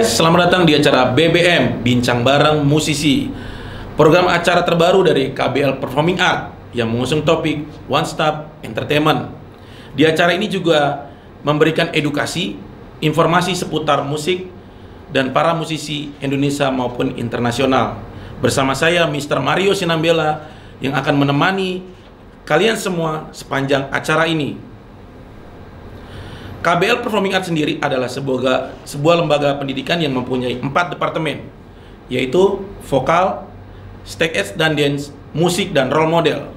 guys, selamat datang di acara BBM Bincang Bareng Musisi. Program acara terbaru dari KBL Performing Art yang mengusung topik One Stop Entertainment. Di acara ini juga memberikan edukasi, informasi seputar musik dan para musisi Indonesia maupun internasional. Bersama saya Mr. Mario Sinambela yang akan menemani kalian semua sepanjang acara ini. KBL Performing Arts sendiri adalah sebuah, sebuah lembaga pendidikan yang mempunyai empat departemen, yaitu vokal, stage ed dan dance, musik, dan role model.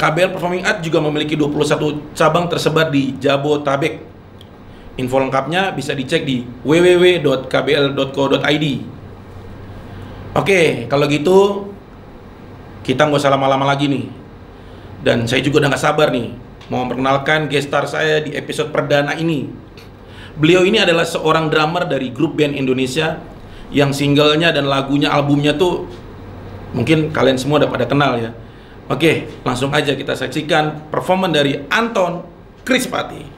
KBL Performing Arts juga memiliki 21 cabang tersebar di Jabotabek. Info lengkapnya bisa dicek di www.kbl.co.id. Oke, kalau gitu kita nggak usah lama-lama lagi nih. Dan saya juga udah nggak sabar nih mau memperkenalkan guest star saya di episode perdana ini. Beliau ini adalah seorang drummer dari grup band Indonesia yang singlenya dan lagunya albumnya tuh mungkin kalian semua udah pada kenal ya. Oke, langsung aja kita saksikan performan dari Anton Krispati.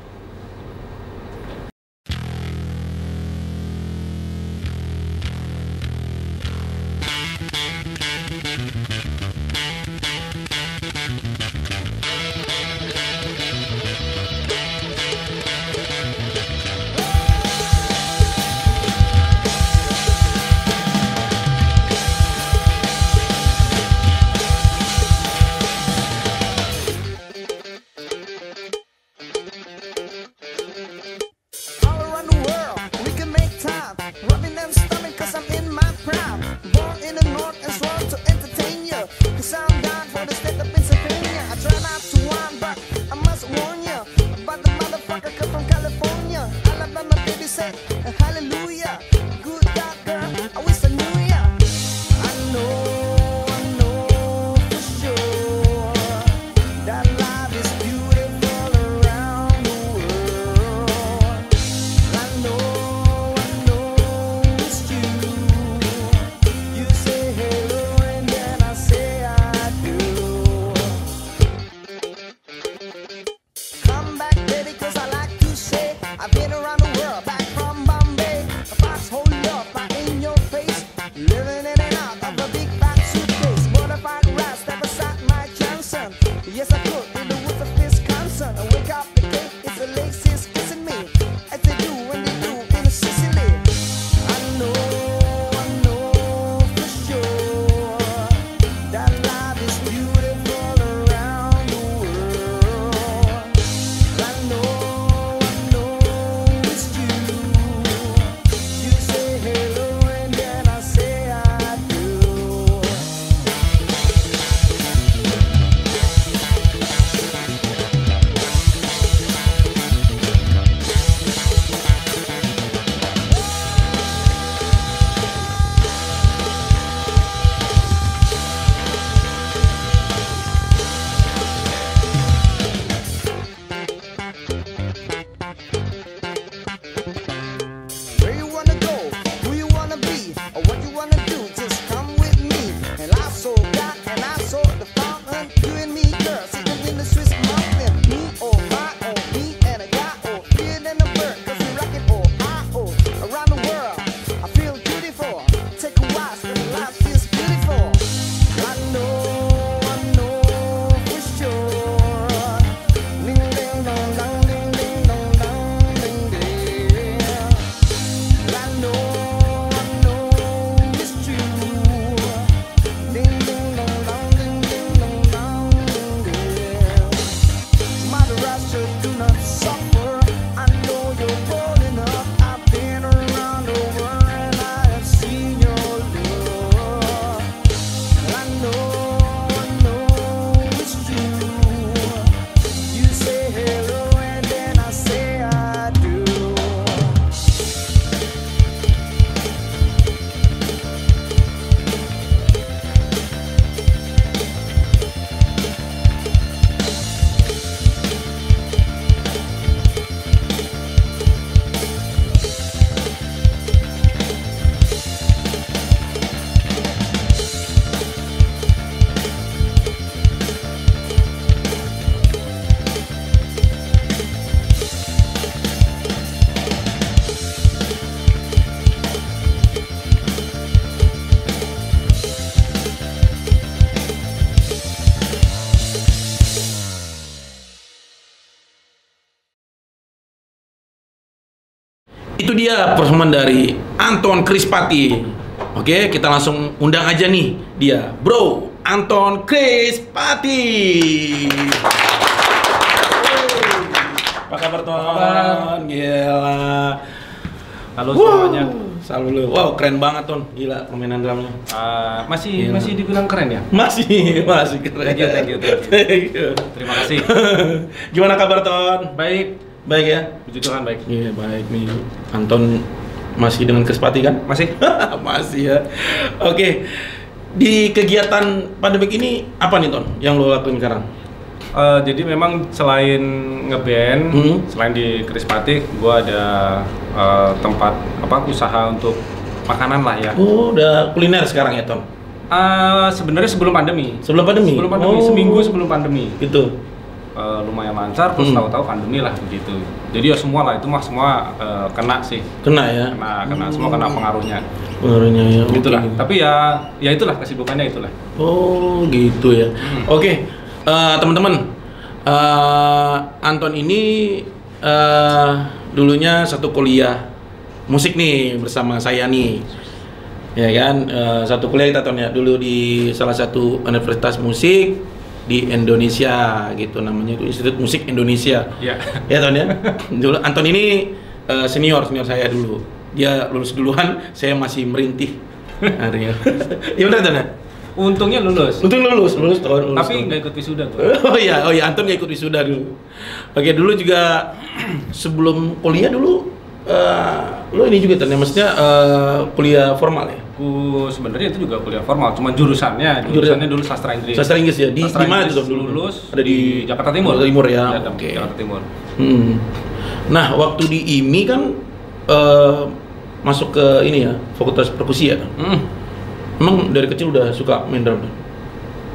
Dia performan dari Anton Krispati. Oke, kita langsung undang aja nih dia, Bro Anton Krispati. Apa kabar Ton? Gila. Halo Wow, semuanya. Selalu lu. Wow, keren banget Ton. Gila permainan drumnya. Ah, masih Gila. masih dibilang keren ya? Masih, masih keren. Thank you, thank you, thank you. Thank you. Terima kasih. Gimana kabar Ton? Baik, Baik ya? puji Tuhan baik. Iya baik nih. Anton masih dengan Krispati kan? Masih? masih ya. Oke. Di kegiatan pandemik ini apa nih Ton yang lo lakuin sekarang? Eh, jadi memang selain ngeband, Hmm. selain di Krispati, gua ada eh, tempat apa usaha untuk makanan lah ya. Oh, udah kuliner sekarang ya Ton? Ah, sebenarnya sebelum pandemi. Sebelum pandemi? Sebelum pandemi, Oh. seminggu sebelum pandemi. Gitu. Eh, lumayan lancar, terus Hmm. tahu-tahu pandemi lah begitu. Jadi ya semua lah itu mah semua eh, kena sih, Kena ya? kena kena semua kena pengaruhnya. Pengaruhnya ya. Gitulah. Tapi ya ya itulah kesibukannya itulah. Oh gitu ya. Hmm. Oke, eh, teman-teman, Eh, Anton ini eh, dulunya satu kuliah musik nih bersama saya nih, ya kan? Eh, satu kuliah kita Ton ya dulu di salah satu universitas musik di Indonesia gitu namanya itu Institut Musik Indonesia. Ya. Ya Ton ya. Dulu Anton ini eh, senior senior saya dulu. Dia lulus duluan, saya masih merintih. Ariel. ya benar Ton ya? Untungnya lulus. Untung lulus, lulus tahun lulus. Tapi nggak ikut wisuda gua. Oh iya, oh iya Anton nggak ikut wisuda dulu. Oke, dulu juga sebelum kuliah dulu eh lo ini juga ternyata maksudnya eh, kuliah formal ya? Aku sebenarnya itu juga kuliah formal, cuma jurusannya, Jurusan- jurusannya dulu sastra Inggris. Sastra Inggris ya? Di, Sastra di mana Inggris tuh Tom, dulu? lulus Ada di, Jakarta Timur. Jakarta Timur ya. Oke. Jakarta Timur. Hmm. Nah, waktu di IMI kan eh, masuk ke ini ya, fakultas perkusi ya. Hmm. Emang dari kecil udah suka main drum?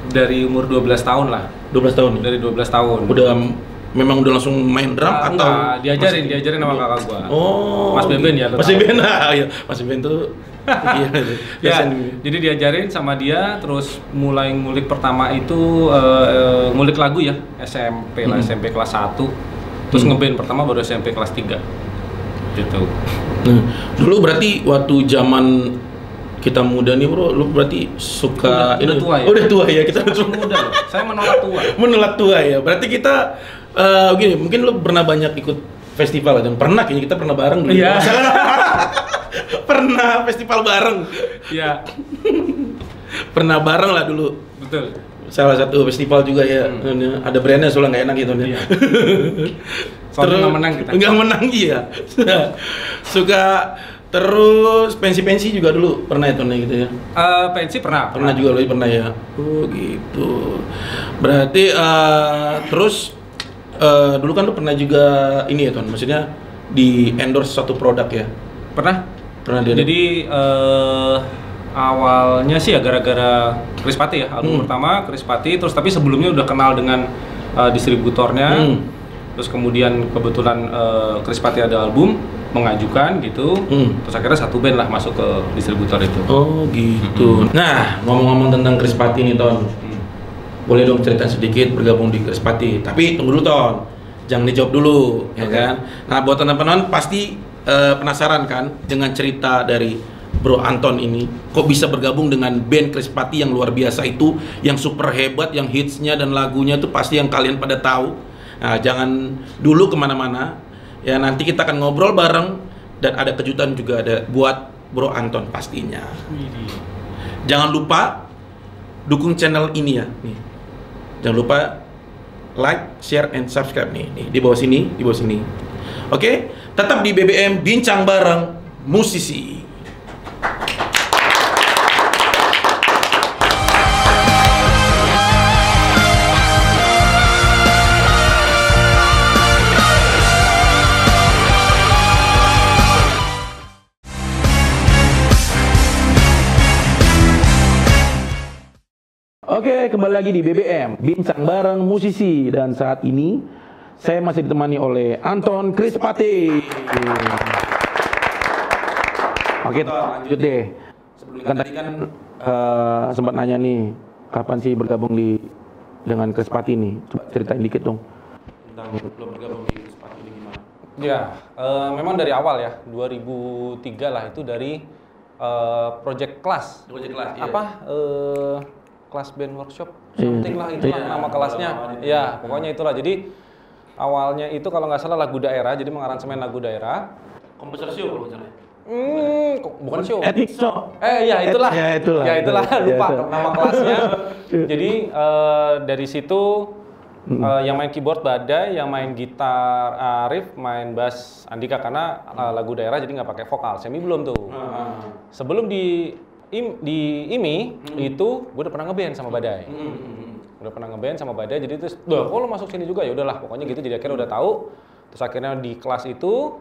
Dari umur 12 tahun lah. 12 tahun ya? Dari 12 tahun. Udah memang udah langsung main drum Ah, atau enggak, diajarin, masih- diajarin sama kakak gua. Oh, Mas Beben ya, Mas. Beben, ah, iya. Mas Beben tuh Ya, dosen. jadi diajarin sama dia, terus mulai ngulik pertama itu eh, ngulik lagu ya, SMP lah, Hmm. SMP kelas 1 Terus Hmm. ngeband pertama baru SMP kelas 3 Gitu. Nah, dulu berarti waktu zaman kita muda nih bro, lu berarti suka Udah- udah tua ya? Oh, udah tua ya kita masih muda loh, saya menolak tua. menolak tua ya. Berarti kita eh gini, mungkin lu pernah banyak ikut festival dan pernah kayaknya kita pernah bareng dulu. Iya. pernah festival bareng. Iya, Pernah bareng lah dulu. betul. Salah satu festival juga ya. Hmm. Ada brandnya soalnya nggak enak gitu ya. Iya. Soalnya nggak menang kita. Nggak menang iya. Suka terus pensi-pensi juga dulu pernah itu nih gitu ya. Eh, pensi pernah. Pernah juga lebih pernah ya. Oh gitu. Berarti eh, terus eh, dulu kan lu pernah juga ini ya Ton, maksudnya di endorse satu produk ya. Pernah. Pernah dia. Jadi eh, awalnya sih ya gara-gara Krispati ya album Hmm. pertama Krispati terus tapi sebelumnya udah kenal dengan eh, distributornya Hmm. terus kemudian kebetulan eh, Krispati ada album mengajukan gitu Hmm. terus akhirnya satu band lah masuk ke distributor itu Oh gitu. Nah ngomong-ngomong tentang Krispati nih Ton, Hmm. boleh dong cerita sedikit bergabung di Krispati. Tapi tunggu dulu Ton, jangan dijawab dulu, ya Oke. kan? Nah buat teman-teman pasti eh, penasaran kan dengan cerita dari Bro Anton ini, kok bisa bergabung dengan band Krispati yang luar biasa itu, yang super hebat, yang hitsnya dan lagunya tuh pasti yang kalian pada tahu. Nah jangan dulu ke mana-mana, ya nanti kita akan ngobrol bareng dan ada kejutan juga ada buat Bro Anton pastinya. Jangan lupa dukung channel ini ya. Nih. Jangan lupa like, share, and subscribe nih. nih di bawah sini, di bawah sini. Oke, tetap di BBM Bincang Bareng Musisi. Oke, kembali lagi di BBM Bincang Bareng Musisi dan saat ini saya masih ditemani oleh Anton Krispati. Oke, toh, lanjut deh. Sebelum kan tadi kan eh, sempat nanya nih, kapan sih bergabung di dengan Krispati nih? Coba ceritain dikit dong tentang lo bergabung di Krispati ini gimana? Ya, eh, memang dari awal ya, 2003 lah itu dari eh, project class. Project class, iya. Apa? eh, kelas band workshop, something lah itulah Iya, nama kelasnya. Ya, pokoknya itulah. Jadi awalnya itu kalau nggak salah lagu daerah, jadi mengaransemen lagu daerah. Komposer show kalau salah. Hmm, kok bukan show. Etik show. Eh ya itulah. Ya, itulah. Ya itulah Ya, lupa itu. nama kelasnya. Jadi eh, dari situ eh, yang main keyboard Badai, yang main gitar Arif, main bass Andika karena eh, lagu daerah jadi nggak pakai vokal. Semi belum tuh. Sebelum di im, di IMI itu gue udah pernah ngeband sama Badai. Udah pernah ngeband sama Badai jadi terus, "Duh, kok lo masuk sini juga?" Ya udahlah, pokoknya gitu jadi akhirnya udah tahu. Terus akhirnya di kelas itu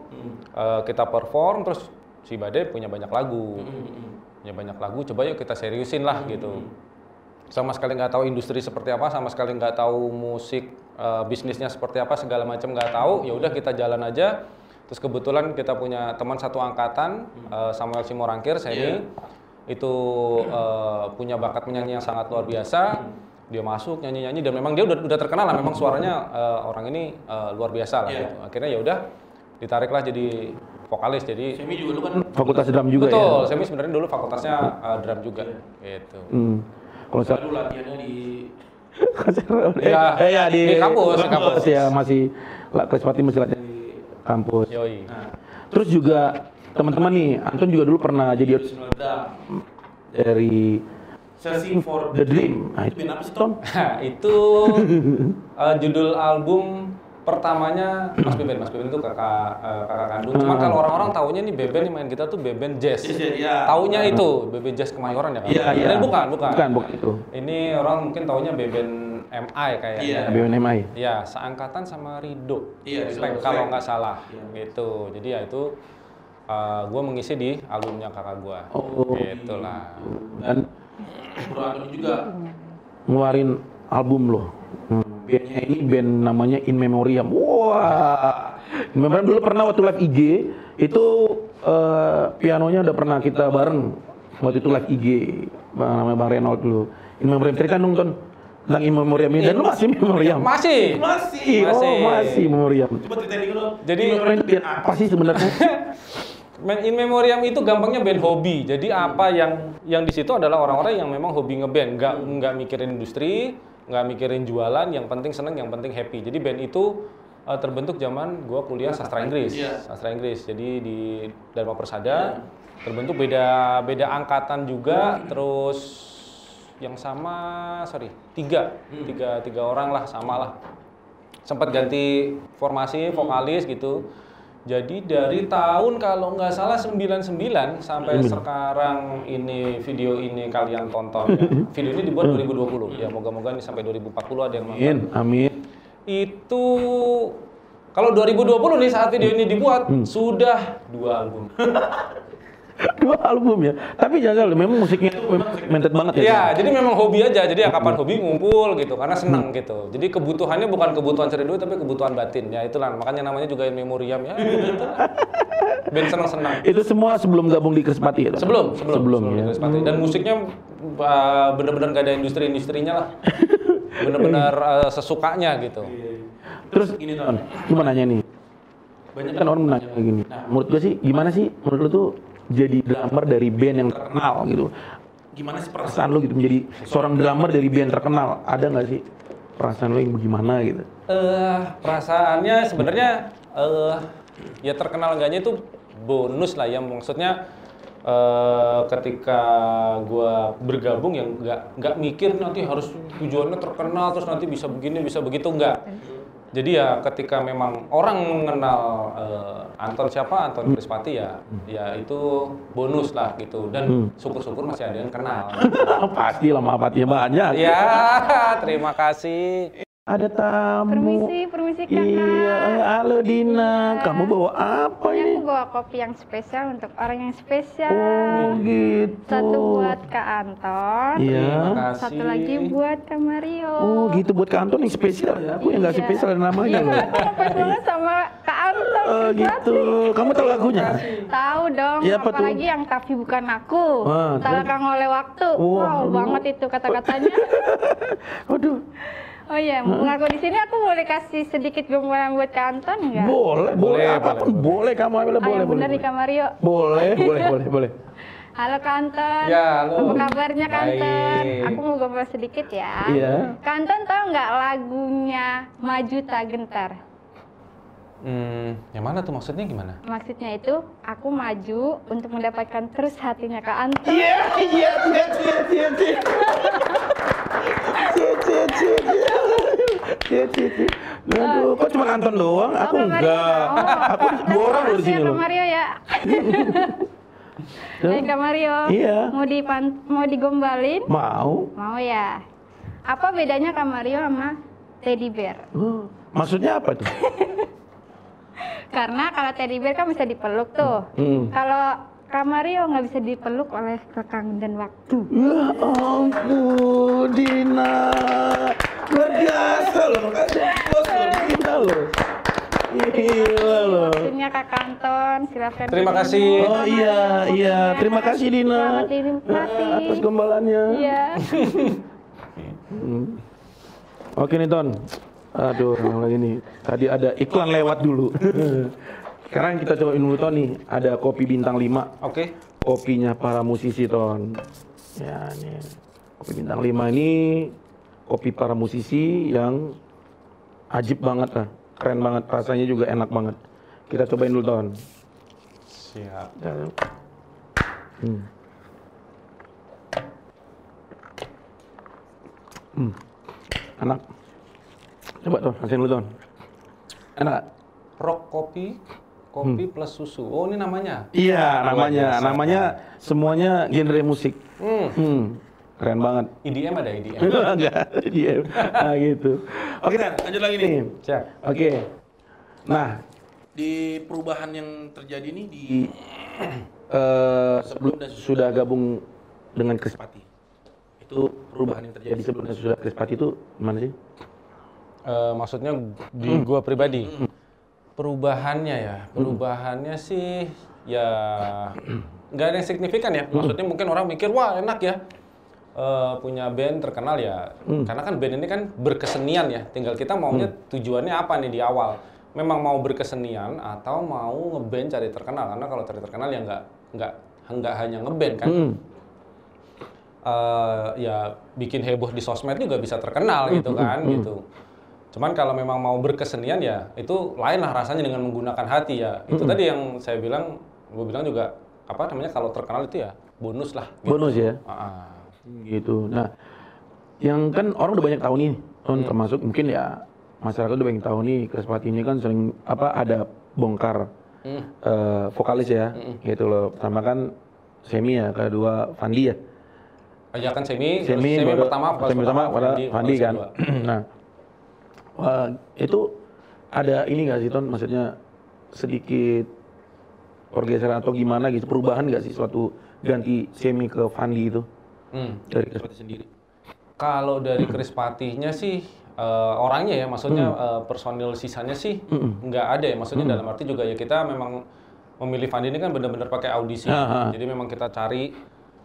eh, kita perform terus si Badai punya banyak lagu. Punya banyak lagu, coba yuk kita seriusin lah gitu. Sama sekali nggak tahu industri seperti apa, sama sekali nggak tahu musik eh, bisnisnya seperti apa, segala macam nggak tahu. Ya udah kita jalan aja. Terus kebetulan kita punya teman satu angkatan eh, Samuel Simorangkir, saya ini itu eh, punya bakat menyanyi yang sangat luar biasa. Dia masuk nyanyi-nyanyi dan memang dia udah udah terkenal lah. Memang suaranya eh, orang ini eh, luar biasa lah. Iya. gitu. Akhirnya ya udah ditariklah jadi vokalis. Jadi Semi juga lu kan Fakultas drum juga betul. ya. Saya sebenarnya dulu fakultasnya eh, drum juga. Gitu. Hmm. Kalau saya lu latihannya di Iya, eh, ya di, di kampus, di kampus. ya masih lah Krispati masih latihan di kampus. Yoi. Terus juga teman-teman nih, Anton juga dulu pernah jadi dari Searching for The Dream. Nah, itu apa sih, Ton? Nah, itu eh, judul album pertamanya Mas Beben. Mas Beben itu kakak eh, kakak kandung. Cuma kalau orang-orang taunya nih Beben yang main gitar tuh Beben Jazz. Yes, yes, iya. Taunya itu Beben Jazz Kemayoran ya kan? Iya, iya. Eh, bukan, bukan. Bukan, bukan itu. Ini orang mungkin taunya Beben MI kayaknya. Iya. BNMI. Ya, seangkatan sama Rido. Iya, Slang. kalau nggak salah. Iya. Gitu. Jadi ya itu gue mengisi di albumnya kakak gue. Oh. Gitulah. Dan Juga ngeluarin album loh. Hmm. Bandnya ini band namanya In Memoriam. Wah, In Memoriam dulu pernah waktu live IG itu eh, pianonya udah pernah kita bareng waktu itu live IG Bang- namanya Bang Renold dulu. In Memoriam cerita dong Ton tentang In Memoriam ini dan lu masih In Memoriam. Masih. masih. Oh masih. masih Memoriam. Coba ceritain dulu. Jadi Memoriam itu apa sih sebenarnya? Man in Memoriam itu gampangnya band hobi. Jadi apa yang yang di situ adalah orang-orang yang memang hobi ngeband, nggak nggak mikirin industri, nggak mikirin jualan. Yang penting seneng, yang penting happy. Jadi band itu uh, terbentuk zaman gua kuliah sastra Inggris, Iya. sastra Inggris. Jadi di Dharma Persada terbentuk beda beda angkatan juga. Terus yang sama, sorry tiga, tiga tiga orang lah sama lah sempat ganti formasi vokalis gitu. Jadi dari tahun kalau nggak salah 99 sampai sekarang ini video ini kalian tonton ya. Video ini dibuat 2020. Ya moga-moga ini sampai 2040 ada yang nonton. Amin, amin. Itu kalau 2020 nih saat video ini dibuat sudah dua album. Dua album ya. Tapi jangan salah, memang musiknya itu memang segmented banget ya. Ya, jadi memang hobi aja. Jadi ya kapan hobi ngumpul gitu karena senang gitu. Jadi kebutuhannya bukan kebutuhan cari duit tapi kebutuhan batin. Ya itulah makanya namanya juga in memoriam ya. Gitu. Band senang-senang. Itu semua sebelum gabung di Krispati ya? Sebelum, sebelum, sebelum, sebelum ya. Chris Pati. Dan musiknya uh, bener-bener gak ada industri-industrinya lah. Bener-bener uh, sesukanya gitu. Terus gini Ton, cuma nanya nih. Banyak kan orang menanya kayak gini. Menurut gue sih, gimana sih menurut lu tuh jadi drummer dari band yang terkenal gitu? Gimana sih perasaan? Perasaan lu gitu menjadi seorang drummer dari band terkenal, ada nggak sih perasaan lu yang bagaimana gitu? Eh, perasaannya sebenarnya eh ya terkenal enggaknya itu bonus lah ya maksudnya eh ketika gua bergabung yang nggak nggak mikir nanti harus tujuannya terkenal terus nanti bisa begini bisa begitu enggak jadi ya ketika memang orang mengenal eh, Anton siapa Anton Krispati ya ya itu bonus lah gitu. Dan syukur-syukur masih ada yang kenal. Pasti lah manfaatnya banyak. ya terima kasih Ada tamu. Permisi, permisi kakak. Iya, halo Dina. Kamu bawa apa Ini aku bawa kopi yang spesial untuk orang yang spesial. Oh gitu. Satu buat Kak Anton. Iya. Terima kasih. Satu lagi buat Kak Mario. Oh gitu buat Kak Anton yang spesial ya. Aku yang nggak Iya. spesial ada namanya Iya, kamu pas banget sama Kak Anton. Oh gitu. Kamu tahu lagunya? Tahu dong, Iya, apa tuh? apalagi yang tapi bukan aku. Terus? akan oleh waktu. Wah, wow, lu- banget itu kata-katanya. Waduh. Oh iya, mumpung aku di sini aku boleh kasih sedikit gombalan buat Kak Anton nggak? Boleh, boleh, Boleh, apa pun boleh, boleh, kamu ambil Ah, boleh, yang boleh. benar nih Kak Mario. Boleh, boleh, boleh, boleh. Halo Kak Anton. Ya, halo. Apa kabarnya Kak Anton? Baik. Aku mau gombal sedikit ya. Iya. Kak Anton tahu nggak lagunya Maju Tak Gentar? Hmm, yang mana tuh maksudnya gimana? Maksudnya itu aku maju untuk mendapatkan terus hatinya Kak Anton. Iya, iya, iya, iya, iya, iya. Cie, cie, cie, cie. Cie, cie, cie. Aduh, kok cuma Anton doang? Aku Oh, enggak. Aku dua orang loh di sini ya, loh. Kak Mario ya. Eh Kak Mario. Iya. Mau dipan mau digombalin? Mau? Mau ya. Apa bedanya Kak Mario sama teddy bear? Oh, Maksudnya apa tuh? Karena kalau teddy bear kan bisa dipeluk tuh. Hmm. Kalau Kak Mario nggak bisa dipeluk oleh rekang dan waktu. Ya ampun, Dina. Luar biasa loh. Kasih bos Dina loh. Gila loh. Waktunya Kak Anton, silakan. Terima kasih. Oh iya, iya. Terima kasih Dina. Selamat. Eh, Atas gombalannya. Iya. Hmm. Oke nih Ton. Aduh, yang lagi nih. Tadi ada iklan lewat dulu. Sekarang kita coba dulu Ton nih. Ada kopi bintang 5. Oke. Kopinya para musisi Ton. Ya nih. Kopi bintang 5 ini kopi para musisi yang ajib banget lah. Keren banget. Rasanya juga enak banget. Kita cobain dulu Ton. Siap. Hmm. Hmm. Enak. Coba tuh, rasain dulu Ton. Enak. Rock kopi, kopi plus susu. Oh, ini namanya. Iya, namanya. biasa. Namanya semuanya genre musik. Hmm. Hmm. Keren banget. EDM ada EDM. Enggak, dia. Nah, gitu. Oke, Dan, lanjut lagi nih. Siap. Oke. Nah, Di perubahan yang terjadi ini di eh, sebelum dan sudah gabung dengan Krispati. Itu perubahan yang terjadi sebelum dan sudah Krispati itu gimana sih? Eh, maksudnya di gua pribadi. Perubahannya ya, perubahannya sih ya nggak ada yang signifikan ya. Maksudnya mungkin orang mikir wah enak ya eh, punya band terkenal ya. Karena kan band ini kan berkesenian ya. Tinggal kita maunya tujuannya apa nih di awal. Memang mau berkesenian atau mau ngeband cari terkenal. Karena kalau cari terkenal ya nggak nggak nggak hanya ngeband kan. Hmm. eh, ya bikin heboh di sosmed juga bisa terkenal gitu kan gitu. Cuman kalau memang mau berkesenian ya itu lain lah rasanya dengan menggunakan hati ya. Itu tadi yang saya bilang, gue bilang juga apa namanya kalau terkenal itu ya bonus lah. Gitu. Bonus ya? Ah, ah. gitu. Nah, yang kan orang udah banyak tahu nih, Ton, termasuk mungkin ya masyarakat udah banyak tahu nih, Krispati ini kan sering apa ada bongkar Hmm. eh, vokalis ya, gitu loh. Pertama kan Semi ya, kedua Fandi ya. Ah, Ya kan semi, Semi, semi baru- pertama, semi pertama pada Fandi, Fandi kan. nah, wah, itu ada ini nggak sih Ton? Maksudnya sedikit pergeseran atau gimana gitu, perubahan nggak sih suatu ganti Semi ke Fandi itu Hmm. dari Krispati sendiri? Kalau dari Krispatinya sih eh, orangnya ya, maksudnya eh, personil sisanya sih nggak ada ya. Maksudnya dalam arti juga ya kita memang memilih Fandi ini kan benar-benar pakai audisi. Ah, ah. Jadi memang kita cari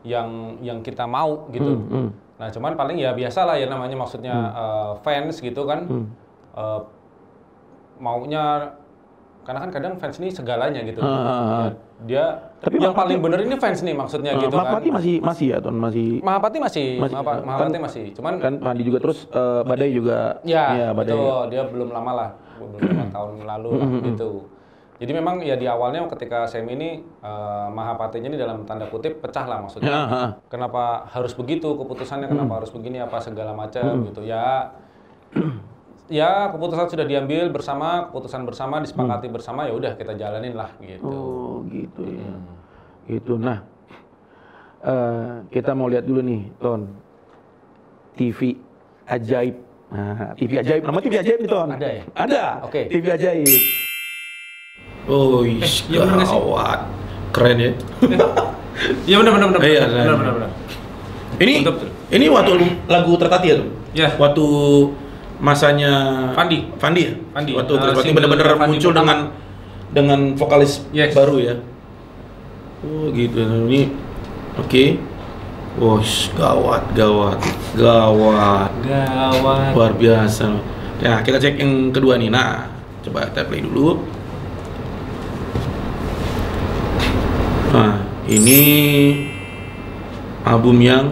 yang yang kita mau gitu. Hmm, Nah cuman paling ya biasa lah ya namanya maksudnya eh, fans gitu kan. Eh, maunya karena kan kadang fans ini segalanya gitu. Ya, dia Tapi yang Mahapati- paling bener ini fans nih maksudnya Eh, gitu kan. Mahapati masih masih ya Ton masih Mahapati masih, Masih, Mahapa- kan- Mahapati masih. Cuman kan Fandi juga terus eh, Badai juga Ya, Iya, Badai betul. Dia belum lama lah, belum lima tahun lalu lah, gitu. Jadi memang ya di awalnya ketika semi ini eh, Mahapatinya ini dalam tanda kutip pecah lah maksudnya. Ya, ha. Kenapa harus begitu keputusannya? Kenapa harus begini? Apa segala macam gitu ya? ya keputusan sudah diambil bersama, keputusan bersama disepakati bersama ya udah kita jalanin lah gitu. Oh gitu ya. Gitu. Nah, eh, kita mau lihat dulu nih, Ton. TV ajaib. Nah, TV ajaib. Nama TV ajaib nih, Ton. Ada ya? Ada. Oke. TV ajaib. Oh, iya bener sih? gawat. Keren ya. Iya benar benar benar. Iya, benar, benar, benar. Ini Betul, betul. ini waktu lagu tertati ya tuh? Iya. Waktu masanya Fandi. Fandi ya? Fandi. Waktu Eh, Krispati single benar-benar Fandi muncul pertama. dengan dengan vokalis Yes. baru ya. Oh gitu. Ini oke. Wush, gawat, gawat, gawat. Gawat. Luar biasa. Ya, kita cek yang kedua nih. Nah, coba kita play dulu. Nah, ini album yang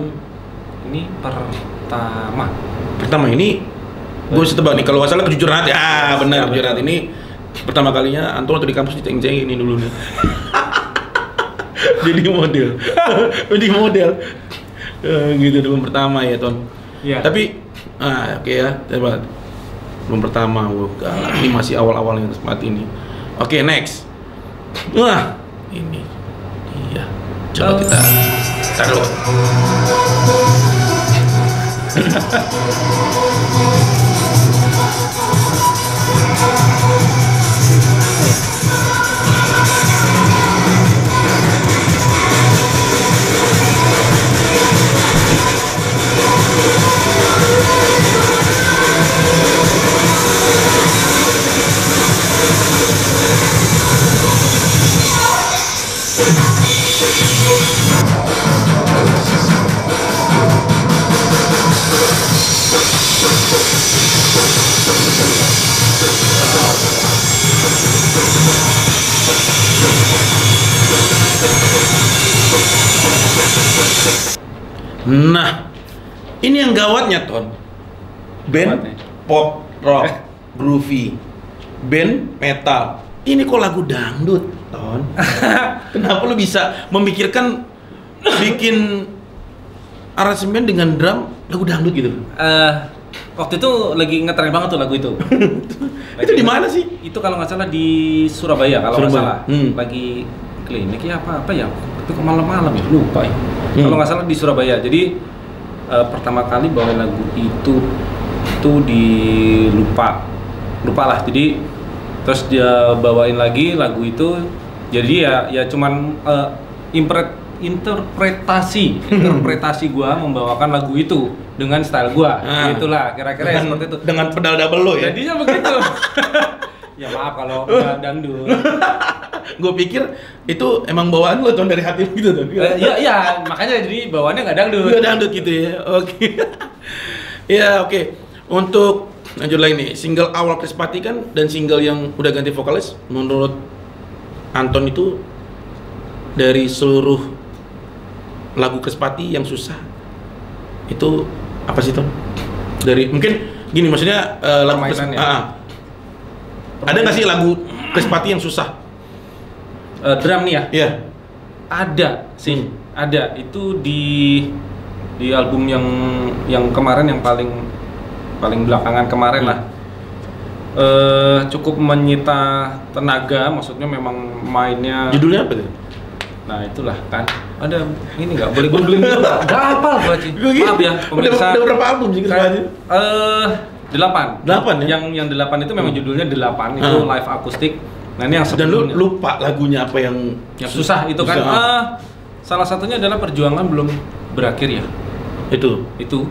Ini pertama. pertama ini gue bisa tebak nih kalau nggak salah kejujuran hati. Ah benar kejujuran hati. Ini pertama kalinya Anton waktu di kampus diceng-cengin ini dulu nih. Jadi model. Jadi model. Eh, gitu album pertama ya Ton. Iya. tapi ah oke ya coba. Album pertama galak. ini masih awal-awal yang seperti ini. Oke next. Wah ini. iya coba kita taruh Nah, ini yang gawatnya Ton. Band Gawatnya. pop rock groovy, band metal. Ini kok lagu dangdut, Ton? Kenapa lu bisa memikirkan bikin aransemen dengan drum lagu dangdut gitu? Eh, waktu itu lagi ngetren banget tuh lagu itu. Itu di mana sih? Itu kalau nggak salah di Surabaya kalau nggak salah. Hmm. Lagi klinik ya apa apa ya? Tapi kok malam-malam ya lupa ya. Hmm. Kalau nggak salah di Surabaya. Jadi eh, pertama kali bawa lagu itu tuh di lupa lupa lah. Jadi terus dia bawain lagi lagu itu. Jadi ya ya cuman eh, impre- interpretasi interpretasi gua membawakan lagu itu dengan style gua Ah. itulah kira-kira ya seperti itu dengan pedal double lo ya? Jadinya begitu. ya maaf kalau nggak dangdut. Gue pikir itu emang bawaan lo Ton dari hati lo gitu Ton? Eh, ya, ya, makanya jadi bawaannya nggak dangdut. Udah dangdut gitu ya. Oke. ya, oke. Untuk lanjut lagi nih, single awal Krispati kan dan single yang udah ganti vokalis menurut Anton itu dari seluruh lagu Krispati yang susah itu apa sih Ton? Dari mungkin gini maksudnya eh, lagu Kris- Permainannya. ah, ah. ada nggak sih lagu Krispati yang susah? Eh, drum nih ya, Iya. ada sih, Hmm. ada itu di di album yang yang kemarin yang paling paling belakangan kemarin Hmm. lah. Eh cukup menyita tenaga, maksudnya memang mainnya. Judulnya apa tuh? Nah itulah kan. Ada ini nggak boleh googling dulu nggak? Apa gua gitu. Maaf ya pemirsa. udah berapa album sih? Eh delapan. Delapan ya? Yang yang delapan itu memang judulnya delapan itu Hmm. live akustik. Nah ini yang Dan lu sebelumnya. lupa lagunya apa yang yang susah itu kan. Susah. Ah, salah satunya adalah perjuangan belum berakhir ya. itu. Itu.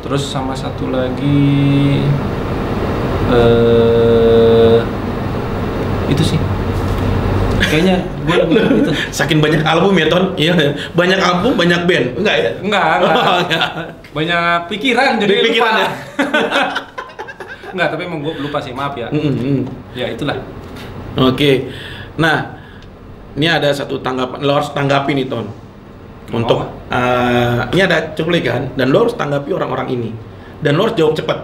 Terus sama satu lagi eh itu sih. Kayaknya gue itu. Saking banyak album ya Ton? Iya, banyak album, banyak band. Enggak ya? Enggak, enggak. Oh, enggak. Banyak pikiran jadi pikiran lupa. ya? enggak, tapi emang gue lupa sih, maaf ya. Mm, mm, mm. Ya itulah. Oke. Nah, ini ada satu tanggapan, lo harus tanggapi nih Ton. Untuk eh, ini ada cuplikan dan lo harus tanggapi orang-orang ini. Dan lo harus jawab cepat.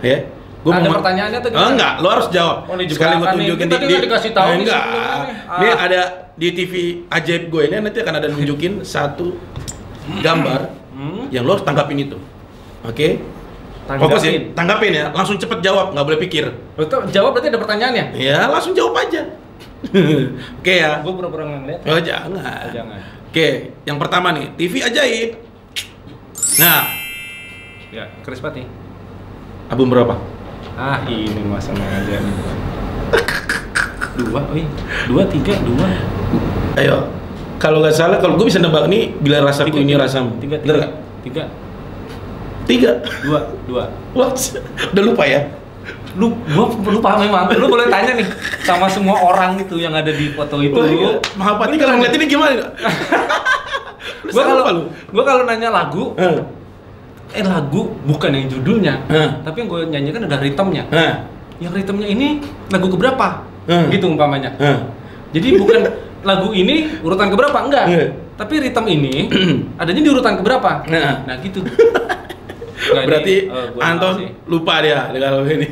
Ya. Gua Ada pertanyaannya atau Oh, gimana? enggak, lo harus jawab. Oh, Sekali gua jebakan nih. tunjukin Kita tadi nggak dikasih tahu Eh, nih enggak. Ini Ah. ada di TV ajaib gue ini nanti akan ada nunjukin satu gambar Hmm. yang lo harus tanggapin itu. Oke? Tanggapin. Fokus ya, tanggapin ya, langsung cepet jawab, nggak boleh pikir. Betul, jawab berarti ada pertanyaannya. Ya, langsung jawab aja. Oke ya. Gue pura-pura ngeliat. Oh jangan. Oh, jangan. Oke, yang pertama nih, TV ajaib. Nah, Ya, Chris Pati. album berapa? Ah, ini masa aja. Dua, wih. Dua, tiga, dua. Ayo, kalau nggak salah, kalau gue bisa nebak nih, bila rasaku ini rasamu. Tiga, tiga. nggak? Tiga, Tiga. dua, dua. What? Udah lupa ya? Lu, gua lupa memang. Lu boleh tanya nih sama semua orang itu yang ada di foto itu. Wah, iya. Mahapati kalau ngeliat ini gimana? Gua kalau gua kalau nanya lagu, Eh, eh lagu bukan yang judulnya, Eh. tapi yang gue nyanyikan ada ritmenya. eh, Yang ritmenya ini lagu keberapa? Eh. Gitu umpamanya. eh. Jadi bukan lagu ini urutan keberapa? Enggak. Iya. Tapi ritme ini adanya di urutan keberapa? Nah. Nah, gitu. Nggak, Berarti ini, eh, gua Anton lupa dia dengan ini.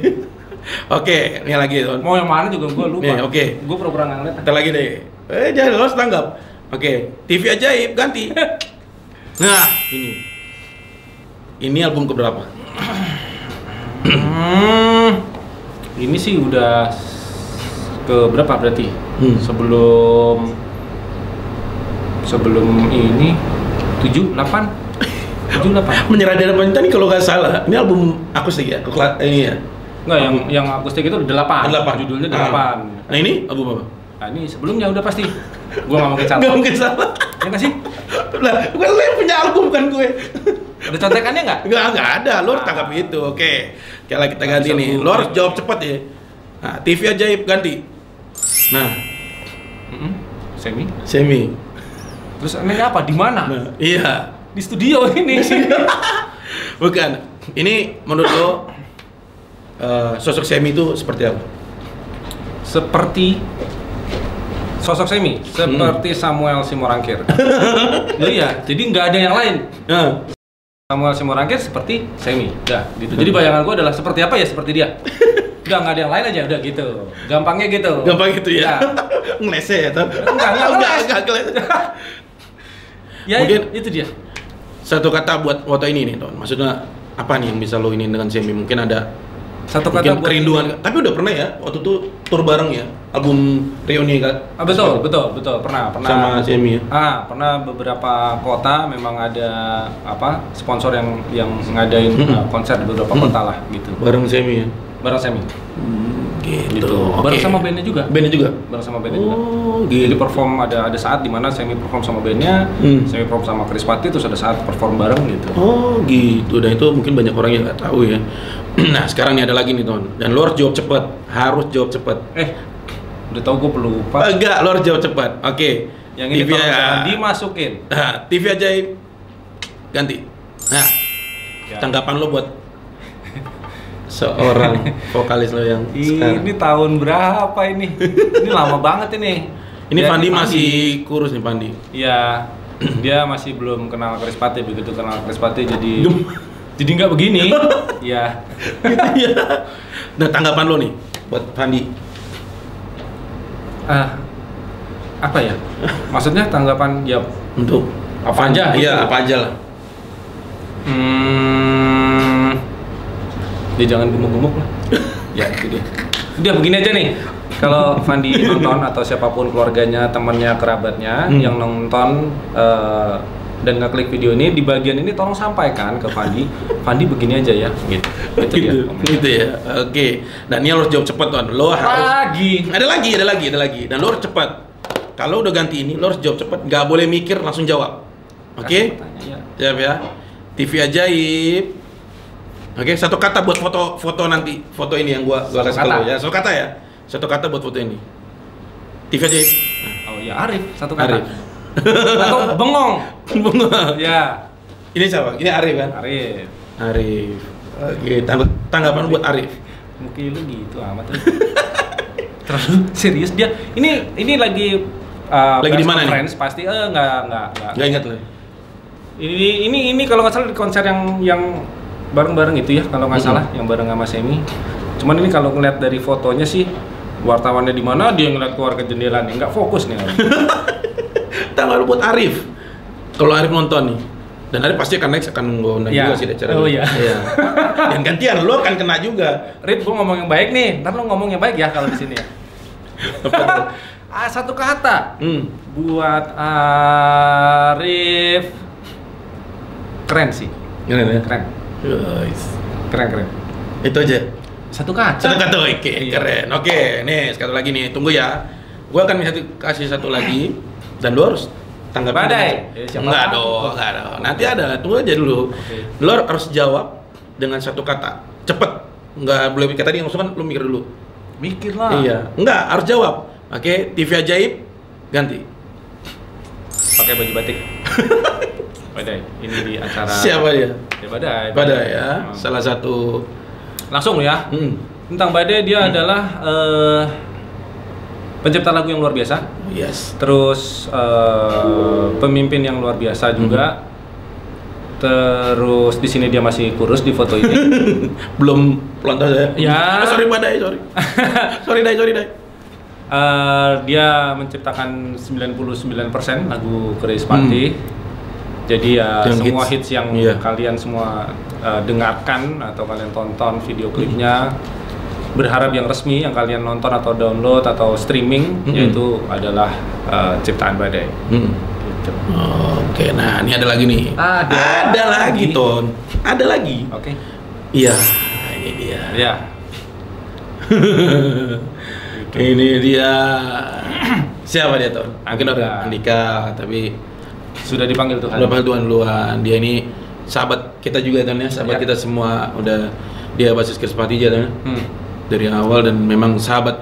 Oke, ini lagi Ton. Mau yang mana juga gue lupa. Nih, oke. Gue pura-pura nggak ngeliat. Kita lagi deh. Eh, jangan lolos tanggap. Oke, TV ajaib ganti. Nah, ini. Ini album keberapa? Hmm, ini sih udah ke berapa berarti? Hmm. Sebelum sebelum ini 7 8 7 8. Menyerah dari pemerintah ini kalau nggak salah, ini album akustik ya? Kekla- ini ya? Enggak, yang yang akustik itu 8. Delapan. Judulnya Ah. 8. Nah ini album apa? Nah, ini sebelumnya udah pasti. Gua nggak mungkin salah. Nggak mungkin salah. Ya nggak sih? Lah, lo yang punya album kan gue. Ada contekannya nggak? Enggak, enggak ada. Lo harus Ah. tangkap itu. Oke. Lagi kita ganti bisa nih. gue- Lo harus jawab cepat ya. Nah, TV ajaib ganti. Nah. Semi. semi. Terus anehnya apa? Di mana? Nah, iya. Di studio ini. Bukan. Ini menurut lo eh, sosok semi itu seperti apa? seperti sosok Semi, seperti Samuel Simorangkir. Ya, iya, jadi nggak ada yang lain. Nah, Samuel Simorangkir seperti Semi, udah gitu. Jadi bayangan gue adalah seperti apa ya seperti dia. Udah nggak ada yang lain aja, udah gitu. Gampangnya gitu. gampang gitu ya. Ya, Ngelese ya, Ton? Enggak, enggak enggak, ya Mungkin- itu, itu dia. Satu kata buat foto ini nih, Ton. Maksudnya apa nih yang bisa lo ini dengan semi? Mungkin ada Satu mungkin kata buat kerinduan. Tapi udah pernah ya waktu itu tur bareng ya, album reuni kan? Ah, betul, betul, betul. Pernah, pernah. Sama semi ya. Ah, pernah beberapa kota memang ada apa sponsor yang yang ngadain uh, konser di beberapa Mm. kota lah gitu. Bareng semi ya. Bareng Semi. Gitu. Gitu. Oke. Bareng sama bandnya juga. Bandnya juga. Bareng sama bandnya juga. Oh, Jadi gitu. perform ada ada saat di mana Semi perform sama bandnya, Hmm. Semi perform sama Chris Patti, terus ada saat perform bareng gitu. Oh gitu, dan itu mungkin banyak orang yang nggak tahu ya. nah sekarang nih ada lagi nih Ton, dan lo harus jawab cepet, harus jawab cepet. Eh, udah tau gue pelupa. Enggak, lo harus jawab cepet. Oke. Yang ini TV tolong ya. jangan dimasukin. Nah, TV ajaib ganti. Nah, Ya. tanggapan lo buat seorang vokalis lo yang sekarang. Ini tahun berapa ini? ini lama banget ini. Ini Ya, Fandi masih kurus nih Fandi. Iya, dia masih belum kenal Chris Patti begitu kenal Chris Patti jadi Gem- jadi nggak begini. Iya. Iya. nah, tanggapan lo nih buat Fandi. Ah, apa ya? Maksudnya tanggapan ya Untuk Apa aja? Iya, apa aja lah. Hmm, dia jangan gemuk-gemuk lah. ya itu dia. Udah begini aja nih. Kalau Fandi nonton atau siapa pun keluarganya, temannya, kerabatnya Hmm. yang nonton eh, dan ngeklik video ini di bagian ini tolong sampaikan ke Fandi. Fandi begini aja ya, gitu. Itu dia. gitu, gitu ya. Oke. Dan ini harus jawab cepet Ton. Lo harus Lagi. Ada lagi, ada lagi, ada lagi. Dan lo harus cepat. Kalau udah ganti ini, lo harus jawab cepat. Nggak boleh mikir, langsung jawab. Oke? Ya. Siap ya. TV ajaib. Oke, satu kata buat foto foto nanti. Foto ini yang gua gua kasih ya. Satu kata ya. Satu kata buat foto ini. TV ajaib. Oh ya Arif satu kata. Arif. Atau bengong. Bunga. Ya, ini siapa? Ini Arif kan? Arif. Arif. Oke, tang- tanggapan buat Arif. Mungkin lu gitu amat lu. Terlalu serius dia. Ini ini lagi uh, Lagi di mana nih? Pasti eh enggak enggak enggak. Nggak ingat lo. Ini ini ini kalau nggak salah di konser yang yang bareng-bareng itu ya kalau nggak salah yang bareng sama Semi. Cuman ini kalau ngeliat dari fotonya sih wartawannya di mana dia ngeliat keluar ke jendela nih nggak fokus nih. Tanggapan buat Arif. Kalau Arif nonton nih. Dan Arif pasti akan next akan gue undang Iya. juga sih acara Oh, ini. iya. Dan gantian lo akan kena juga. Rip, gua ngomong yang baik nih. Ntar lu ngomong yang baik ya kalau di sini ya. Ah, satu kata Hmm. buat Arif keren sih, Keren ya. keren, Guys. keren keren. Itu aja. Satu kaca. Satu kata oke, Iya. keren. Oke, nih sekali lagi nih, tunggu ya. Gua akan kasih, kasih satu lagi dan lo harus tanggapi. Badai. Eh, siapa Enggak dong, enggak dong. Nanti ada, tunggu aja dulu. Oke. Lo harus jawab dengan satu kata. Cepet. Enggak boleh mikir tadi langsung kan lo mikir dulu. Mikir lah. Iya, enggak harus jawab. Oke, TV ajaib ganti. Pakai baju batik. Badai. Ini di acara Siapa dia? Ya, Badai. Badai ya, Hmm. salah satu. Langsung ya. Hmm. Tentang Badai dia adalah eh, pencipta lagu yang luar biasa. Yes. Terus eh, pemimpin yang luar biasa juga. Terus di sini dia masih kurus di foto ini. Belum pelontos ya? Ya. Ah, sorry Badai, sorry. sorry Dai, sorry Dai. Eh, dia menciptakan 99% lagu Chris Pati. Jadi ya Yang semua hits. hits, yang Iya. kalian semua eh, dengarkan atau kalian tonton video klipnya berharap yang resmi yang kalian nonton atau download atau streaming Mm-mm. yaitu adalah eh, ciptaan Badai. Hmm. Gitu. Oke, nah ini ada lagi nih. Ada Ada lagi, lagi. Ton. Ada lagi. Oke. Iya, ini dia. Ya. Ini dia. Siapa dia, Ton? Mungkin Andika. orang Andika, tapi Sudah dipanggil Tuhan. Udah panggil Tuhan duluan. Dia ini sahabat kita juga Ton ya, sahabat Ya. kita semua. Udah dia basis Krispati aja Ton. ya. Hmm. Dari awal dan memang sahabat.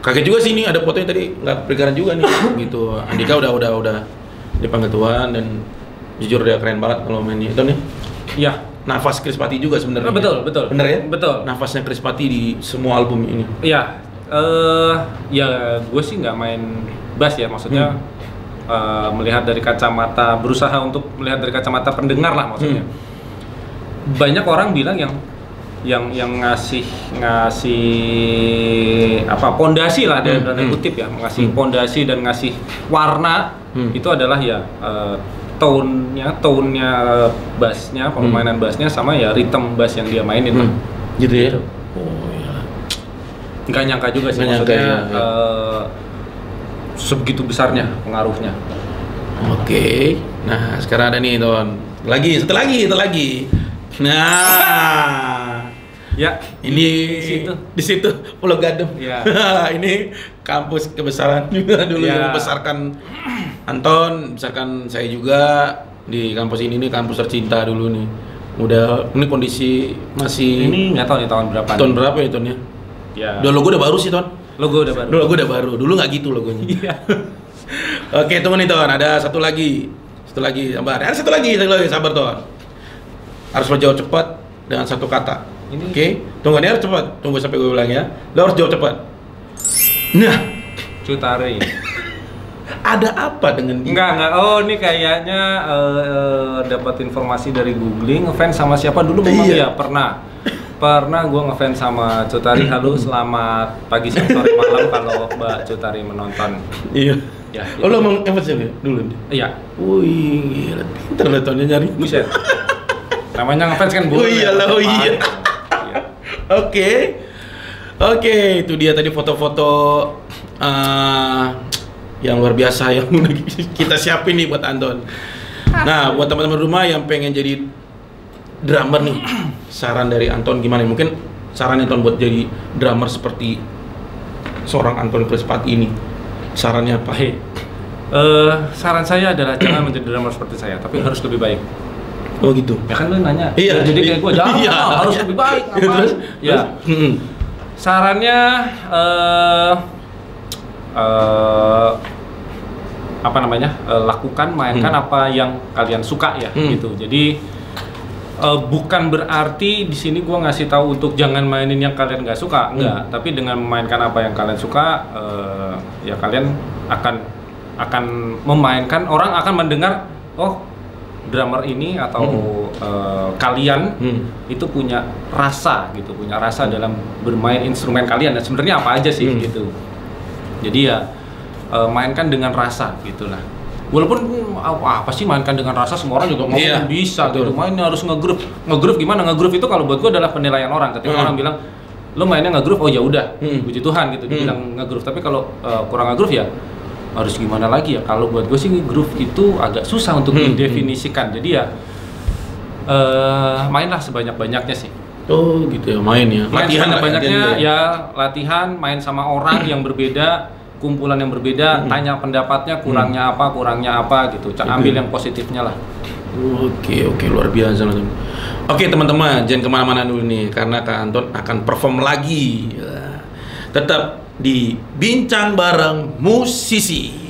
Kaget juga sih ini ada fotonya tadi nggak pikiran juga nih gitu. Andika udah udah udah dipanggil Tuhan dan jujur dia keren banget kalau mainnya Ton ya. Iya. Nafas Krispati juga sebenarnya. Oh, betul, betul. Bener ya? Betul. Nafasnya Krispati di semua album ini. Iya, eh ya gue sih nggak main bass ya, maksudnya Hmm. Eh, melihat dari kacamata berusaha untuk melihat dari kacamata pendengar lah maksudnya. Hmm. Banyak orang bilang yang yang yang ngasih ngasih apa pondasi lah dari Hmm, hmm. kutip ya, ngasih Hmm. pondasi dan ngasih warna Hmm. itu adalah ya eh, tone-nya, tone-nya bassnya, permainan bassnya sama ya rhythm bass yang dia mainin. lah. Hmm. Gitu ya. Gitu. Oh iya. nggak nyangka juga sih Nggak nyangka, maksudnya iya, iya. Sebegitu besarnya pengaruhnya Oke. Nah, sekarang ada nih, Ton. Lagi, satu lagi, satu lagi. Nah, ya ini di situ di situ Pulau Gadung. Iya. ini kampus kebesaran juga dulu Iya. yang membesarkan Anton, besarkan saya juga di kampus ini nih kampus tercinta dulu nih. Udah ini kondisi masih ini nggak tahu nih tahun berapa tahun nih. berapa ya, Ton ya? ya Udah logo udah baru sih, Ton. Logo udah baru Dulu logo udah baru. Dulu nggak gitu logonya. iya Oke, nih Ton, ada satu lagi. Satu lagi, sabar. Ada satu lagi, satu lagi, sabar Ton. Harus menjawab cepat dengan satu kata. Ini- Oke, tunggu ini harus cepat. Tunggu sampai gue bilang ya. Lo harus jawab cepat. Nah, Cutare ada apa dengan dia? enggak enggak oh ini kayaknya eh, dapat informasi dari googling ngefans sama siapa dulu memang Iya. ya pernah pernah gue ngefans sama Cutari halo selamat pagi siang sore malam kalau Mbak Cutari menonton Iya. Ya, Oh, lo mau apa sih dulu nih? iya Wih, gila, pinter lo Tonnya nyari. buset namanya ngefans kan Oh boleh iya lah, oh iya. Iya. Oke, oke, itu dia tadi foto-foto eh, yang luar biasa yang kita siapin nih buat Anton. Nah, buat teman-teman rumah yang pengen jadi drummer nih, saran dari Anton gimana? Mungkin saran Anton buat jadi drummer seperti seorang Anton Krispati ini, sarannya apa? Baik. Eh, saran saya adalah jangan menjadi drummer seperti saya, tapi harus lebih baik. Oh gitu. Ya kan lu nanya. Iya. Jadi kayak gue jangan Iya, harus iya. lebih baik. Ya, Ngapain? terus, ya. terus, mm-mm. Sarannya eh eh, apa namanya? eh, lakukan, mainkan Hmm. apa yang kalian suka ya, Hmm. gitu. Jadi eh, bukan berarti di sini gua ngasih tahu untuk jangan mainin yang kalian nggak suka, enggak. Hmm. Tapi dengan memainkan apa yang kalian suka, eh, ya kalian akan akan memainkan orang akan mendengar, oh drummer ini atau eh, kalian Hmm. itu punya rasa gitu, punya rasa dalam bermain instrumen kalian. Dan sebenarnya apa aja sih Hmm. gitu. Jadi ya eh, mainkan dengan rasa gitulah. Walaupun hmm, apa apa sih mainkan dengan rasa semua orang juga ngomong Iya, bisa betul. gitu. Mainnya harus nge-groove. Nge-groove gimana? Nge-groove itu kalau buat gua adalah penilaian orang. Ketika Hmm. orang bilang lo mainnya nge-groove, oh ya udah, Hmm. puji Tuhan gitu Hmm. dibilang nge-groove. Tapi kalau eh, kurang nge-groove ya harus gimana lagi ya? Kalau buat gue sih groove itu agak susah untuk Hmm. didefinisikan. Jadi ya eh mainlah sebanyak-banyaknya sih. Oh gitu ya, main ya. Main Latihan sebanyak-banyaknya latihan ya latihan, main sama orang yang berbeda, kumpulan yang berbeda, Hmm. tanya pendapatnya kurangnya apa, kurangnya apa gitu. Ca- Gitu. Ambil yang positifnya lah. Oke oke luar biasa teman Oke teman-teman jangan ke mana-mana dulu nih karena Kak Anton akan perform lagi. Ya. Tetap di bincang bareng musisi.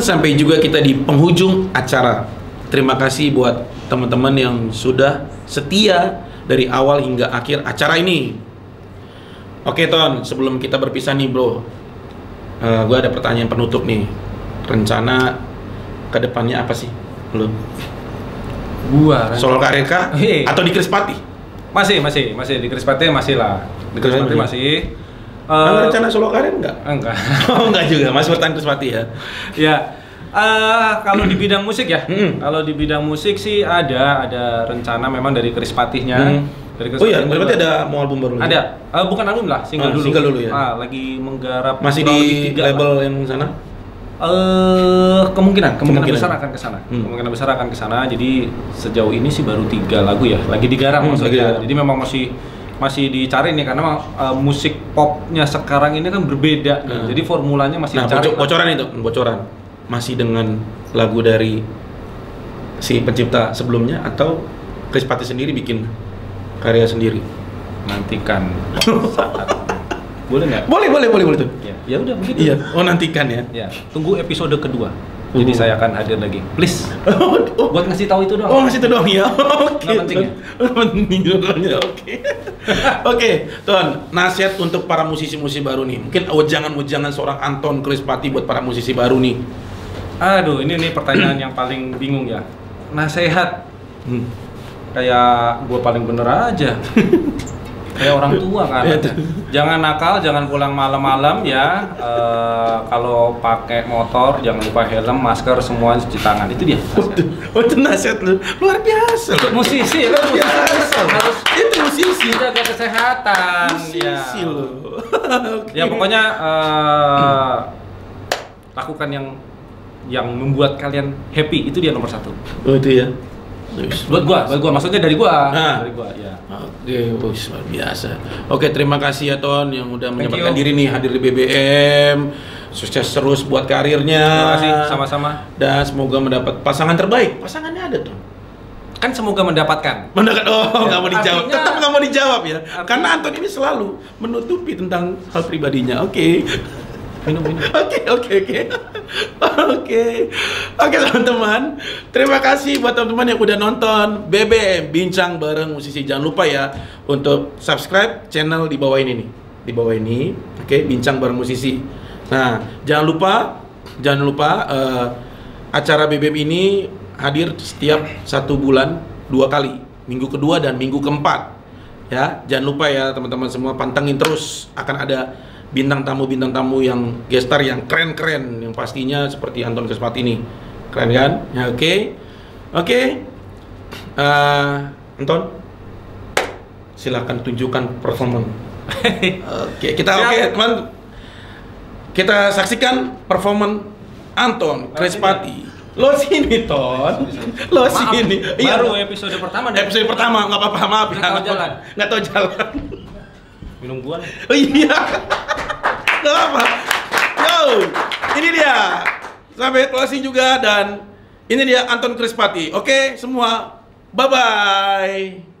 Sampai juga kita di penghujung acara. Terima kasih buat teman-teman yang sudah setia dari awal hingga akhir acara ini. Oke Ton, sebelum kita berpisah nih bro, gue ada pertanyaan penutup nih. Rencana ke depannya apa sih? Lu Gua solo karir kah? Hei. Atau di Krispati? masih masih masih di Krispati masih lah. Di Krispati Masih. masih. Eh, rencana solo karir enggak? enggak. Oh enggak juga, masih bertahan Krispati ya. ya. eh, kalau di bidang musik ya, Hmm. kalau di bidang musik sih ada ada rencana memang dari Krispatihnya. Hmm. Dari Oh iya, berarti ada mau album baru? Ada, Eh, bukan album lah, single Ah, dulu. single dulu ya. Ah, lagi menggarap Masih di label lah. yang sana? Eh, kemungkinan, kemungkinan, Kemungkinan. besar akan ke sana. Hmm. Kemungkinan besar akan ke sana. Jadi sejauh ini sih baru tiga lagu ya, lagi digarap Hmm, lagi maksudnya. digarap. Jadi memang masih masih dicari nih karena eh, musik popnya sekarang ini kan berbeda. nih. Hmm. Jadi formulanya masih Nah, dicari. boco- bocoran itu, bocoran. Masih dengan lagu dari si pencipta sebelumnya atau Krispati sendiri bikin karya sendiri? Nantikan saat. Boleh nggak? Boleh, boleh, boleh, boleh tuh. Ya, ya udah begitu. Iya, oh nantikan ya. Ya, tunggu episode kedua. Jadi Uh. saya akan hadir lagi. Please. oh, Buat ngasih tahu itu doang. oh, masih itu doang ya. Oke. Penting ya? Penting doangnya, Oke. Oke, Ton, nasihat untuk para musisi-musisi baru nih. Mungkin wejangan-wejangan seorang Anton Krispati buat para musisi baru nih. Aduh, ini nih pertanyaan yang paling bingung ya. Nasehat Hmm. kayak gue paling bener aja. kayak orang tua kan. Iya, jangan nakal, jangan pulang malam-malam ya. Eh, kalau pakai motor jangan lupa helm, masker, semua cuci tangan. Itu dia. Oh, itu, nasihat lu. Luar biasa. Ikut musisi musisi biasa. harus Itu musisi. jaga kesehatan. Musisi ya. lu. Oke. Ya pokoknya eh, lakukan yang yang membuat kalian happy itu dia nomor satu. Oh, itu ya. Wis, Buat gua, buat gua maksudnya dari gua. Nah. Dari gua, ya. Oke, wis, luar biasa. Oke, terima kasih ya Ton yang udah Thank menyempatkan you. diri nih hadir di BBM. Sukses terus buat karirnya. Terima kasih sama-sama. Dan semoga mendapat pasangan terbaik. Pasangannya ada Ton. Kan semoga mendapatkan. Mendapat oh Ya, nggak mau dijawab. artinya- Tetap nggak mau dijawab ya. Artinya- Karena Anton ini selalu menutupi tentang hal pribadinya. Oke. Minum minum. Oke, oke, oke. Oke. Oke, teman-teman. Terima kasih buat teman-teman yang udah nonton BBM Bincang bareng musisi. Jangan lupa ya untuk subscribe channel di bawah ini nih. Di bawah ini, oke, Bincang bareng musisi. Nah, jangan lupa jangan lupa eh, acara BBM ini hadir setiap satu bulan dua kali. Minggu kedua dan minggu keempat. Ya, jangan lupa ya teman-teman semua pantengin terus akan ada bintang tamu bintang tamu yang gestar yang keren-keren yang pastinya seperti Anton Krispati ini. Keren kan? Ya oke. Oke. Eh, Anton silahkan tunjukkan performa. Oke, kita oke, teman. Kita saksikan performa Anton Krispati. Lo sini, Ton. Lo Maaf, sini. baru episode pertama deh. Episode pertama nggak apa-apa maaf Nggak tahu jalan. nggak tahu jalan Minum gua oh iya. Nggak apa. Yo ini dia. Sampai closing juga dan ini dia Anton Krispati. Oke semua. Bye bye